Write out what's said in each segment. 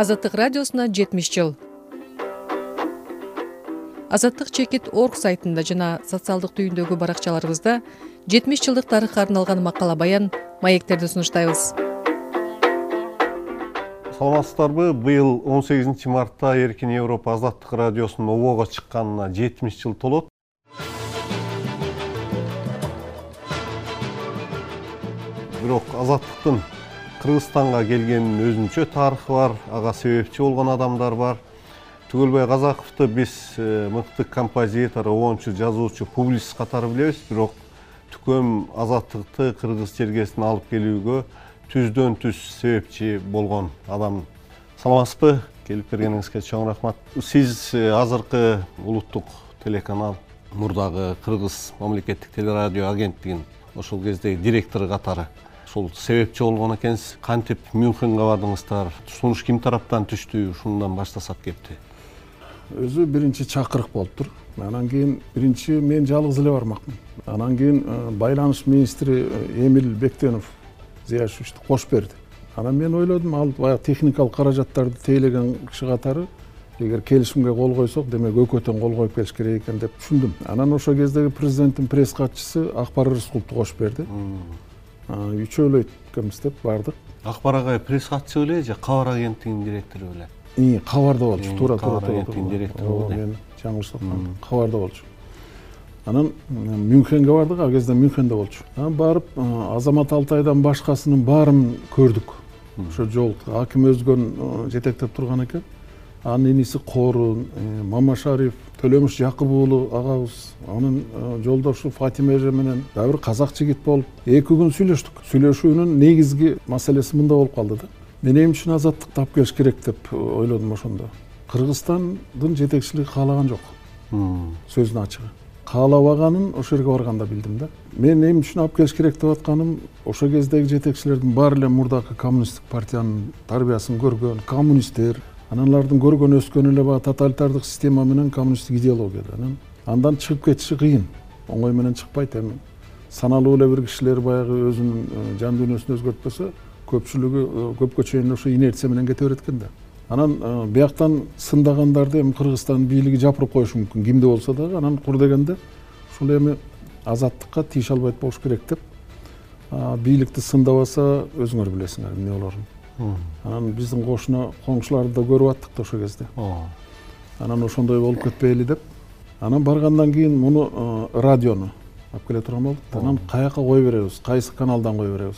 азаттык радиосуна жетимиш жыл. Азаттык чекит орг сайтында жана социалдык түйүндөгү баракчаларыбызда жетимиш жылдык тарыхка арналган макала баян маектерди сунуштайбыз. Саламатсыздарбы? Быйыл он сегизинчи мартта эркин европа азаттык радиосунун обого чыкканына жетимиш жыл толот. Бирок азаттыктын кыргызстанга келгенинин өзүнчө тарыхы бар ага себепчи болгон адамдар бар. Түгөлбай казаковду биз э, мыкты композитор обончу жазуучу публицист катары билебиз. Бирок түкөм азаттыкты кыргыз жергесине алып келүүгө түздөн түз себепчи болгон адам. Саламатсызбы? Келип бергениңизге чоң рахмат. Сиз э, азыркы улуттук телеканал мурдагы кыргыз мамлекеттик телерадио агенттигинин ошол кездеги директору катары ушул себепчи болгон экенсиз. Кантип мюнхенге бардыңыздар? Сунуш ким тараптан түштү ушундан баштасак кепти өзү биринчи чакырык болуптур анан кийин биринчи мен жалгыз эле бармакмын. Анан кийин э, байланыш министри э, эмил бектенов зыяшевичти кошуп берди. Анан мен ойлодум ал баягы техникалык каражаттарды тейлеген киши катары эгер келишимге кол койсок демек экөө тең кол коюп келиш керек экен деп түшүндүм. Анан ошол кездеги президенттин пресс катчысы акбар рыскуловду кошуп берди эле экенбиз деп бардык. Акбар агай пресс катчы беле же кабар агенттигинин директору беле кабарда болчу туура туура кабар агенттигинин директору болду мен жаңылышып аткам кабарда болчу. Анан мюнхенге бардык ал кезде мюнхенде болчу. Анан барып азамат алтайдан башкасынын баарын көрдүк. Ошо жолуктук аким өзгөн жетектеп турган экен. Анын иниси корун э, мамашариф төлөмүш жакып уулу агабыз анын э, жолдошу фатима эже менен дагы бир казак жигит болуп эки күн сүйлөштүк. Сүйлөшүүнүн негизги маселеси мындай болуп калды да. Мен эмне үчүн азаттыкты алып келиш керек деп ойлодум ошондо. Кыргызстандын жетекчилиги каалаган жок. Сөздүн ачыгы. Каалабаганын ошол жерге барганда билдим да. Мен эмне үчүн алып келиш керек деп атканым ошол кездеги жетекчилердин баары эле мурдакы коммунисттик партиянын тарбиясын көргөн коммунисттер анан алардын көргөн өскөнү эле баягы тоталитардык система менен коммунисттик идеологияда анан андан чыгып кетиши кыйын оңой менен чыкпайт. Эми саналуу эле бир кишилер баягы өзүнүн э, жан дүйнөсүн өзгөртпөсө көпчүлүгү э, көпкө чейин ошо инерция менен кете берет экен да. Анан э, бияктан сындагандарды эми кыргызстандын бийлиги жапырып коюшу мүмкүн. Кимде болсо дагы анан кур дегенде ушул эми азаттыкка тийише албайт болуш керек деп бийликти сындабаса өзүңөр билесиңер эмне болорун анан биздин кошуна коңшуларды да көрүп аттык да ошол кезде. Анан ошондой болуп кетпейли деп. Анан баргандан кийин муну э, радиону алып келе турган болдук анан каяка кое беребиз? Кайсы каналдан кое беребиз?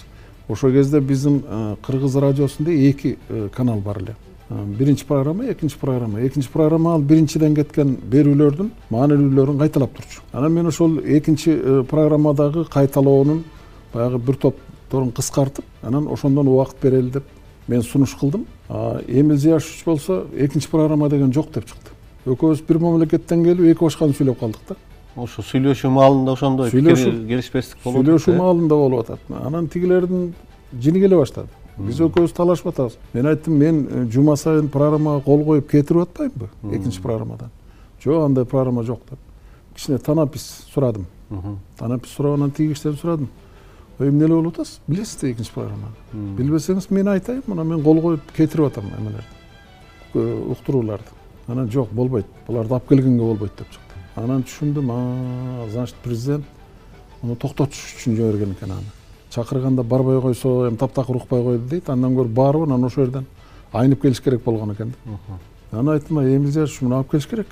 Ошол кезде биздин э, кыргыз радиосунда эки э, канал бар эле. Биринчи программа экинчи программа. Экинчи программа ал биринчиден кеткен берүүлөрдүн маанилүүлөрүн кайталап турчу. Анан мен ошол экинчи программадагы кайталоонун баягы бир топторун кыскартып анан ошондон убакыт берели деп мен сунуш кылдым. Эмил зияшевич болсо экинчи программа деген жок деп чыкты. Экөөбүз бир мамлекеттен келип эки башканы сүйлөп калдык да. Ошо сүйлөшүү маалында ошондой келишпестик болуп сүйлөшүү маалында болуп атат. Анан тигилердин жини келе баштады. Биз экөөбүз талашып атабыз. Мен айттым мен э, жума сайын программага кол коюп кетирип атпаймынбы? Экинчи программадан. Жок андай программа жок деп. Кичине танапис сурадым. Танапис сурап анан тиги кишиден сурадым эмне эле болуп атасыз? Билесиз да экинчи программаны. Билбесеңиз мен айтайын мына мен кол коюп кетирип атам эмелерди уктурууларды. Анан жок болбойт. Буларды алып келгенге болбойт деп чыкты. Анан түшүндүм значит президент муну токтотуш үчүн жиберген экен аны. Чакырганда барбай койсо эми таптакыр укпай койду дейт. Андан көрө барып анан ошол жерден айнып келиш керек болгон экен да. Анан айттым эмил зияшевич муну алып келиш керек.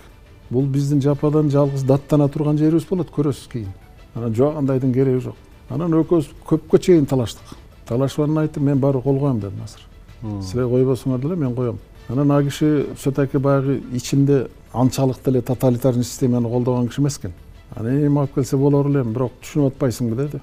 Бул биздин жападан жалгыз даттана турган жерибиз болот көрөсүз кийин анан жок андайдын кереги жок анан экөөбүз көпкө чейин талаштык. Талашып анан айттым мен барыбыр кол коем дедим азыр. Силер койбосоңор деле мен коем анан ал киши все таки баягы ичинде анчалык деле тоталитарный системаны колдогон киши эмес экен анан эми алып келсе болор элем бирок түшүнүп атпайсыңбы деди.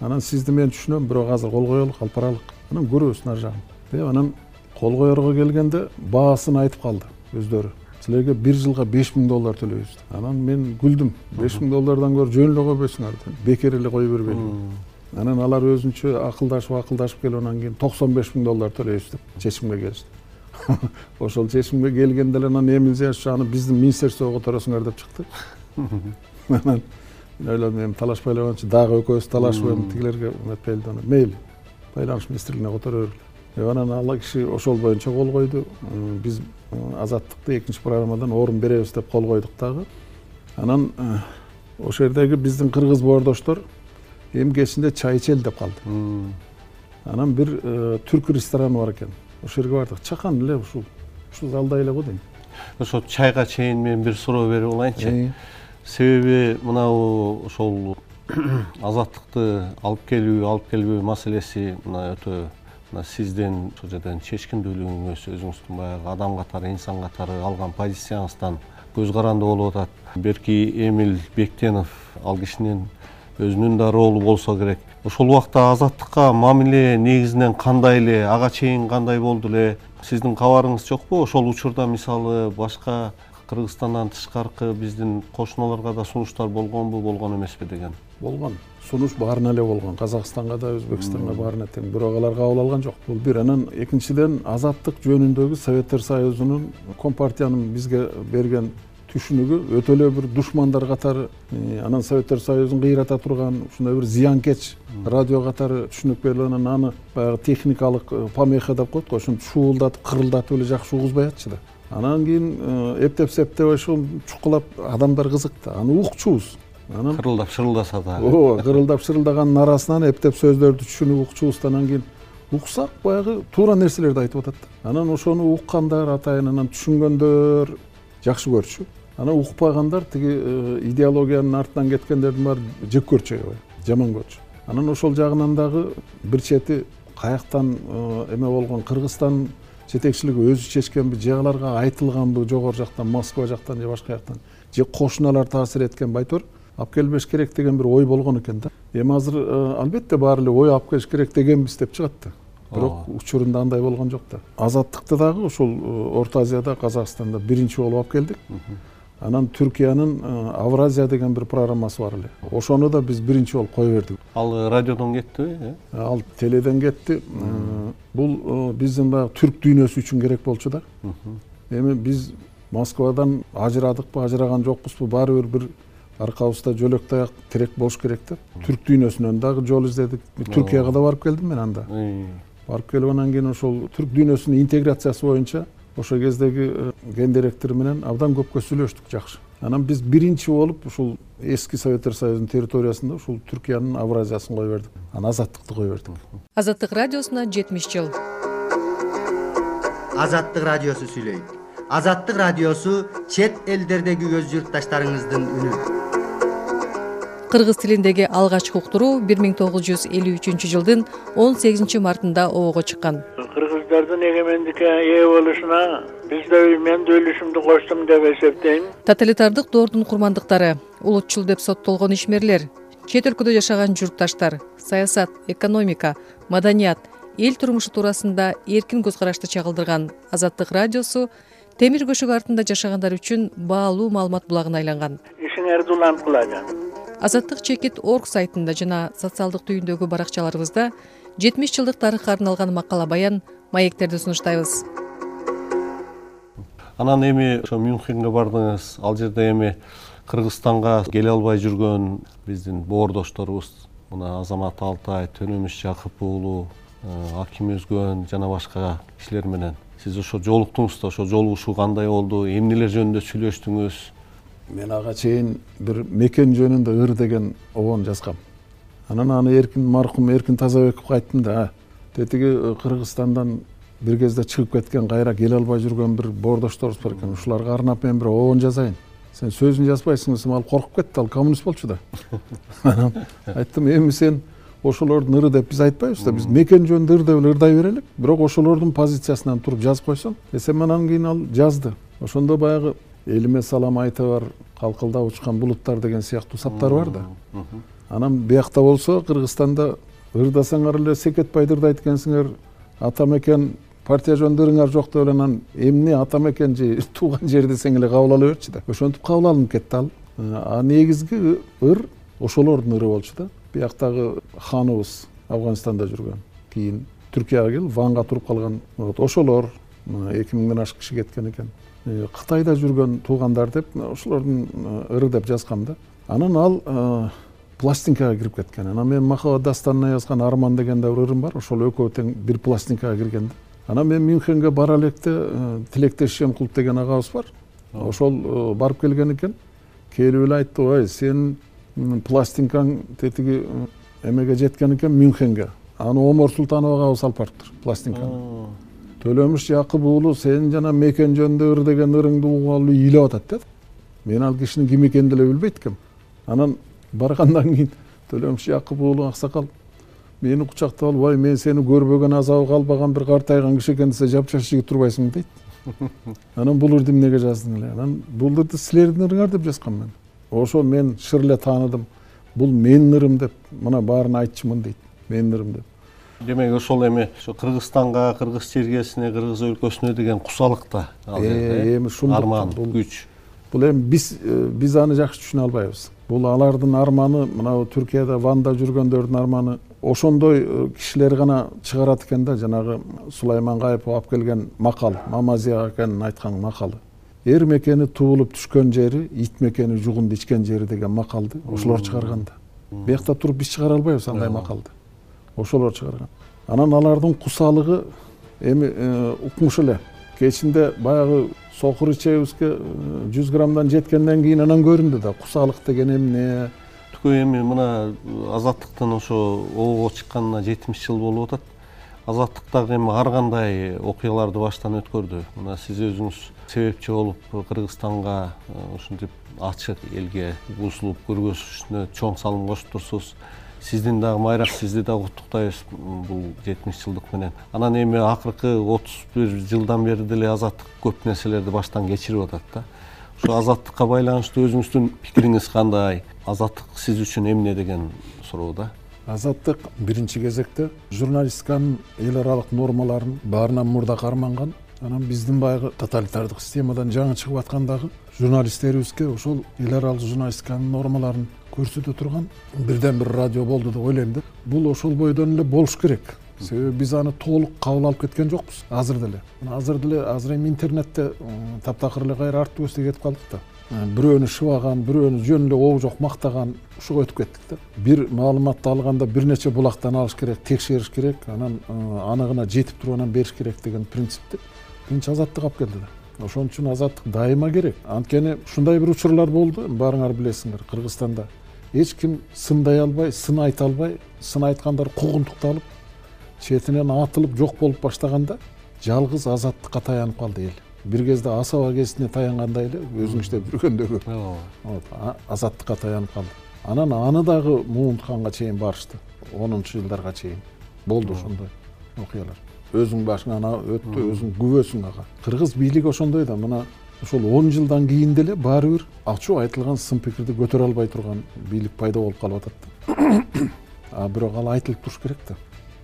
Анан сизди мен түшүнөм бирок азыр кол коелук алып баралык. Анан көрөбүз нары жагын деп анан кол коерго келгенде баасын айтып калды өздөрү силерге бир жылга беш миң доллар төлөйбүз. Анан мен күлдүм. Беш миң доллардан көрө жөн эле койбойсуңар бекер эле кое бербейли анан алар өзүнчө акылдашып акылдашып келип анан кийин токсон беш миң доллар төлөйбүз деп чечимге келишти. Ошол чечимге келгенде эле анан эмил зияшевич аны биздин министерствого которосуңар деп чыкты. Анан мен ойлодум эми талашпай эле койгончу дагы экөөбүз талашып эми тигилерге эметпейли деп анан. Мейли байланыш министрлигине которо бергиле анан ал киши ошол боюнча кол койду. Биз азаттыкты экинчи программадан орун беребиз деп кол койдук дагы. Анан ошол жердеги биздин кыргыз боордоштор эми кечинде чай ичели деп калды. Анан бир түрк рестораны бар экен. Ошол жерге бардык. Чакан эле ушул ушул залда эле го дейм. Ошо чайга чейин мен бир суроо берип алайынчы себеби мынабу ошол азаттыкты алып келүү алып келбөө маселеси мына өтө мына сиздин ошол жерден чечкиндүүлүгүңүз өзүңүздүн баягы адам катары инсан катары алган позицияңыздан көз каранды болуп атат. Берки эмил бектенов ал кишинин өзүнүн да ролу болсо керек. Ошол убакта азаттыкка мамиле негизинен кандай эле ага чейин кандай болду эле? Сиздин кабарыңыз жокпу? Ошол учурда мисалы башка кыргызстандан тышкаркы биздин кошуналарга да сунуштар болгонбу болгон эмеспи деген болгон. Сунуш баарына эле болгон. Казакстанга да өзбекстанга баарына тең. Бирок алар кабыл алган жок. Бул бир анан экинчиден азаттык жөнүндөгү советтер союзунун компартиянын бизге берген түшүнүгү өтө эле бир душмандар катары анан советтер союзун кыйрата турган ушундай бир зыянкеч радио катары түшүнүк берип анан аны баягы техникалык э, помеха деп коет го. Ошентип шуулдатып кырылдатып эле жакшы угузбай атчы да. Анан кийин э, эптеп септеп ошо чукулап адамдар кызыкты аны укчубуз анан кырылдап шырылдаса да. Ооба кырылдап шырылдаганын арасынан эптеп сөздөрдү түшүнүп укчубуз да анан кийин уксак баягы туура нерселерди айтып атат да. Анан ошону уккандар атайын анан түшүнгөндөр жакшы көрчү. Анан укпагандар тиги э, идеологиянын артынан кеткендердин баары жек көрчү аябай жаман көрчү. Анан ошол жагынан дагы бир чети каяктан э, эме болгон кыргызстан жетекчилиги өзү чечкенби же аларга айтылганбы жогору жактан москва жактан же башка жактан же кошуналар таасир эткенби айтор алып келбеш керек деген бир ой болгон экен да. Эми азыр э, албетте баары эле ой алып келиш керек дегенбиз деп чыгат да. Бирок учурунда андай болгон жок да. Азаттыкты дагы ушул орто азияда казакстанда биринчи болуп алып келдик. Анан түркиянын э, авразия деген бир программасы бар эле. Ошону да биз биринчи болуп кое бердик. Ал радиодон кеттиби э? ал теледен кетти. Бул биздин баягы түрк дүйнөсү үчүн керек болчу да. Эми биз москвадан ажырадыкпы ажыраган жокпузбу баары бир бир аркабызда жөлөк таяк тирек болуш керек да. Түрк дүйнөсүнөн дагы жол издедик. Түркияга да барып келдим мен анда. Барып келип анан кийин ошол түрк дүйнөсүнүн интеграциясы боюнча ошол кездеги э, ген директор менен абдан көпкө сүйлөштүк жакшы. Анан биз биринчи болуп ушул эски советтер союзунун территориясында ушул түркиянын авразиясын кое бердик. Анан азаттыкты кое бердик. Азаттык радиосуна жетимиш жыл. Азаттык радиосу сүйлөйт. Азаттык радиосу чет элдердеги өз журтташтарыңыздын үнү кыргыз тилиндеги алгачкы уктуруу бир миң тогуз жүз элүү үчүнчү жылдын он сегизинчи мартында обого чыккан. Кыргыздардын эгемендикке ээ болушуна биз да мен да үлүшүмдү коштум деп эсептейм. Тоталитардык доордун курмандыктары улутчул деп соттолгон ишмерлер чет өлкөдө жашаган журтташтар саясат экономика маданият эл турмушу туурасында эркин көз карашты чагылдырган азаттык радиосу темир көшөгү артында жашагандар үчүн баалуу маалымат булагына айланган. Ишиңерди уланткылагы азаттык чекит орг сайтында жана социалдык түйүндөгү баракчаларыбызда жетимиш жылдык тарыхка арналган макала баян маектерди сунуштайбыз. Анан эми ошо мюнхенге бардыңыз. Ал жерде эми кыргызстанга келе албай жүргөн биздин боордошторубуз мына азамат алтай төнөмүш жакып уулу э, аким өзгөн жана башка кишилер менен. Сиз ошо жолуктуңуз да ошо жолугушуу кандай болду? Эмнелер жөнүндө сүйлөштүңүз мен ага чейин бир мекен жөнүндө ыр деген обон жазгам. Анан аны эркин маркум эркин тазабековго айттым да тетиги э, кыргызстандан бир кезде чыгып кеткен кайра келе албай жүргөн бир боордошторубуз бар экен ушуларга арнап мен бир обон жазайын сен сөзүн жазбайсың десем ал коркуп кетти ал коммунист болчу да. Анан айттым эми сен ошолордун ыры деп биз айтпайбыз да биз мекен жөнүндө ыр деп эле ырдай берелик. Бирок ошолордун позициясынан туруп жазып койсоң десем анан кийин ал жазды. Ошондо баягы элиме салам айта бар калкылдап учкан булуттар деген сыяктуу саптар бар да. Анан биякта болсо кыргызстанда ырдасаңар эле секетбайды ырдайт экенсиңер ата мекен партия жөнүндө ырыңар жок деп эле анан эмне ата мекен же тууган жер десең эле кабыл ала берчи да. Ошентип кабыл алынып кетти ал. А негизги ыр ошолордун ыры болчу да. Бияктагы ханыбыз афганистанда жүргөн. Кийин түркияга келип ванга туруп калган вот ошолор эки миңден ашык киши кеткен экен. э, кытайда жүргөн туугандар деп ошолордун э, ыры деп жазгам да. Анан ал э, пластинкага кирип кеткен. Анан мен махабат дастанына жазган арман деген да бир ырым бар. Ошол экөө тең бир пластинкага кирген да. Анан мен мюнхенге бара электе э, тилектеш шемкулов деген агабыз бар. Ошол э, барып келген экен. Келип эле айтты ой сенин пластинкаң тетиги эмеге жеткен экен мюнхенге. Аны омор султанов агабыз алып барыптыр пластинканы төлөмүш жакып уулу сенин жана мекен жөнүндө ыр деген ырыңды угалы эле ыйлап атат деди мен ал кишинин ким экенин деле билбейт экенмин анан баргандан кийин төлөмүш жакып уулу аксакал мени кучактап алып ой мен сени көрбөгөн азабы калбаган бир картайган киши экен десе жапжаш жигит турбайсыңбы? дейт. Анан бул ырды эмнеге жаздың эле? Анан бул ырды силердин ырыңар деп жазгам мен. Ошо мен шыр эле тааныдым. Бул менин ырым деп мына баарына айтчумун дейт. Менин ырым деп демек ошол эми ошо кыргызстанга кыргыз чергесине кыргыз өлкөсүнө деген кусалык да ал жерде эми ушундуктан арман күч. Бул эми биз э, биз аны жакшы түшүнө албайбыз. Бул алардын арманы мынабу түркияда ванда жүргөндөрдүн арманы ошондой э, кишилер гана чыгарат экен да. Жанагы сулайман кайыпов алып келген макал мамазия акенин айткан макалы эр мекени туулуп түшкөн жери ит мекени жугунду ичкен жери деген макалды. Ошолор чыгарган да. Биякта туруп биз чыгара албайбыз андай макалды ошолор чыгарган. Анан алардын кусалыгы эми э, укмуш эле. Кечинде баягы сокур ичебизге э, жүз граммдан жеткенден кийин анан көрүндү да кусалык деген эмне. Түкө эми мына азаттыктын ошо обого чыкканына жетимиш жыл болуп атат. Азаттык дагы эми ар кандай окуяларды баштан өткөрдү? Мына сиз өзүңүз себепчи болуп кыргызстанга э, ушинтип ачык элге усулуп көргөзүшүнө чоң салым кошуп турсуз сиздин дагы майрак сизди дагы куттуктайбыз бул жетимиш жылдык менен. Анан эми акыркы отуз бир жылдан бери деле азаттык көп нерселерди баштан кечирип атат да. Ошо азаттыкка байланыштуу өзүңүздүн пикириңиз кандай? Азаттык сиз үчүн эмне деген суроо да. Азаттык биринчи кезекте журналистиканын эл аралык нормаларын баарынан мурда карманган анан биздин баягы тоталитардык системадан жаңы чыгып аткандагы журналисттерибизге ошол эл аралык журналистиканын нормаларын көрсөтө турган бирден бир радио болду деп ойлойм да. Бул ошол бойдон эле болуш керек. Себеби биз аны толук кабыл алып кеткен жокпуз азыр деле. Азыр деле азыр эми интернетте таптакыр эле кайра арт өбөстө кетип калдык да. Бирөөнү шыбаган бирөөнү жөн эле обу жок мактаган ушуга өтүп кеттик да. Бир маалыматты алганда бир нече булактан алыш керек текшериш керек анан аныгына жетип туруп анан бериш керек деген принципти биринчи азаттык алып келди да. Ошон үчүн азаттык дайыма керек. Анткени ушундай бир учурлар болду баарыңар билесиңер кыргызстанда эч ким сындай албай сын айта албай сын айткандар куугунтукталып четинен атылып жок болуп баштаганда жалгыз азаттыкка таянып калды эл. Бир кезде асаба гезитине таянгандай эле өзүң иштеп жүргөндөгү. Ооба. Азаттыкка таянып калды. Анан аны дагы муунтканга чейин барышты. Онунчу жылдарга чейин. Болду ошондой окуялар. Өзүңдүн башыңан өттү өзүң күбөсүң ага. Кыргыз бийлиги ошондой да мына ошол он жылдан кийин деле баары бир ачуу айтылган сын пикирди көтөрө албай турган бийлик пайда болуп калып атат да. А бирок ал айтылып туруш керек да.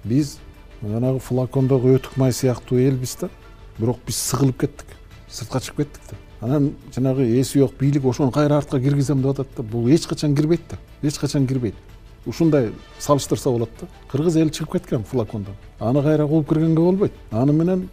Биз жанагы флакондогу өтүк май сыяктуу элбиз да. Бирок биз сыгылып кеттик сыртка чыгып кеттик да. Анан жанагы эси жок бийлик ошону кайра артка киргизем деп атат да. Бул эч качан кирбейт да эч качан кирбейт. Ушундай салыштырса болот да. Кыргыз эли чыгып кеткен флакондон аны кайра кууп киргенге болбойт. Аны менен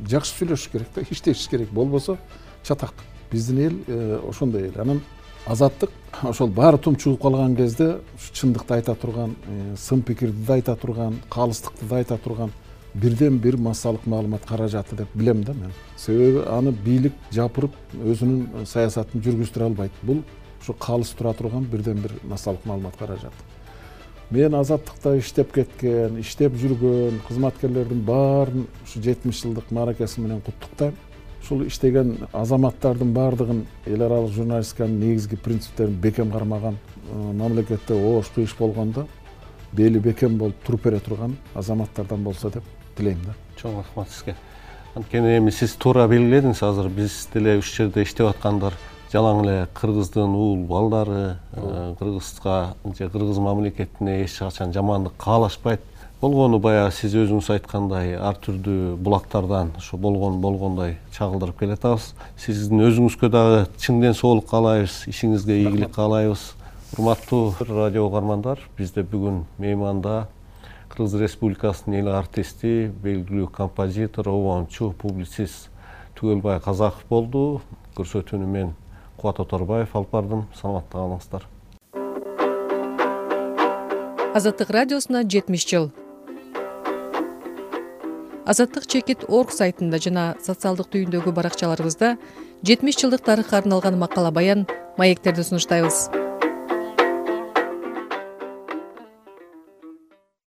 жакшы сүйлөшүш керек да иштешиш керек. Болбосо чатак. Биздин эл э, ошондой эл. Анан азаттык ошол баары тум чыгып калган кезде ушу чындыкты айта турган э, сын пикирди да айта турган калыстыкты да айта турган бирден бир массалык маалымат каражаты деп билем да мен. Себеби аны бийлик жапырып өзүнүн саясатын жүргүзтүрө албайт. Бул ушу калыс тура турган бирден бир массалык маалымат каражаты. Мен азаттыкта иштеп кеткен иштеп жүргөн кызматкерлердин баарын ушу жетимиш жылдык мааракеси менен куттуктайм ушул иштеген азаматтардын баардыгын эл аралык журналистиканын негизги принциптерин бекем кармаган э, мамлекетте обоштуу иш болгондо бели бекем болуп туруп бере турган азаматтардан болсо деп тилейм да. Чоң рахмат сизге. Анткени эми сиз туура белгиледиңиз азыр биз деле ушул жерде иштеп аткандар. Жалаң эле кыргыздын уул балдары э, кыргызга же кыргыз мамлекетине эч качан жамандык каалашпайт болгону баягы сиз өзүңүз айткандай ар түрдүү булактардан ошо болгон болгондой чагылдырып келатабыз сиздин өзүңүзгө дагы чың ден соолук каалайбыз ишиңизге ийгилик каалайбыз. Урматтуу радио угармандар бизде бүгүн мейманда кыргыз республикасынын эл артисти белгилүү композитор обончу публицист түгөлбай казаков болду. Көрсөтүүнү мен кубат оторбаев алып бардым. Саламатта калыңыздар. Азаттык радиосуна жетимиш жыл азаттык чекит орг сайтында жана социалдык түйүндөгү баракчаларыбызда жетимиш жылдык тарыхка арналган макала баян маектерди сунуштайбыз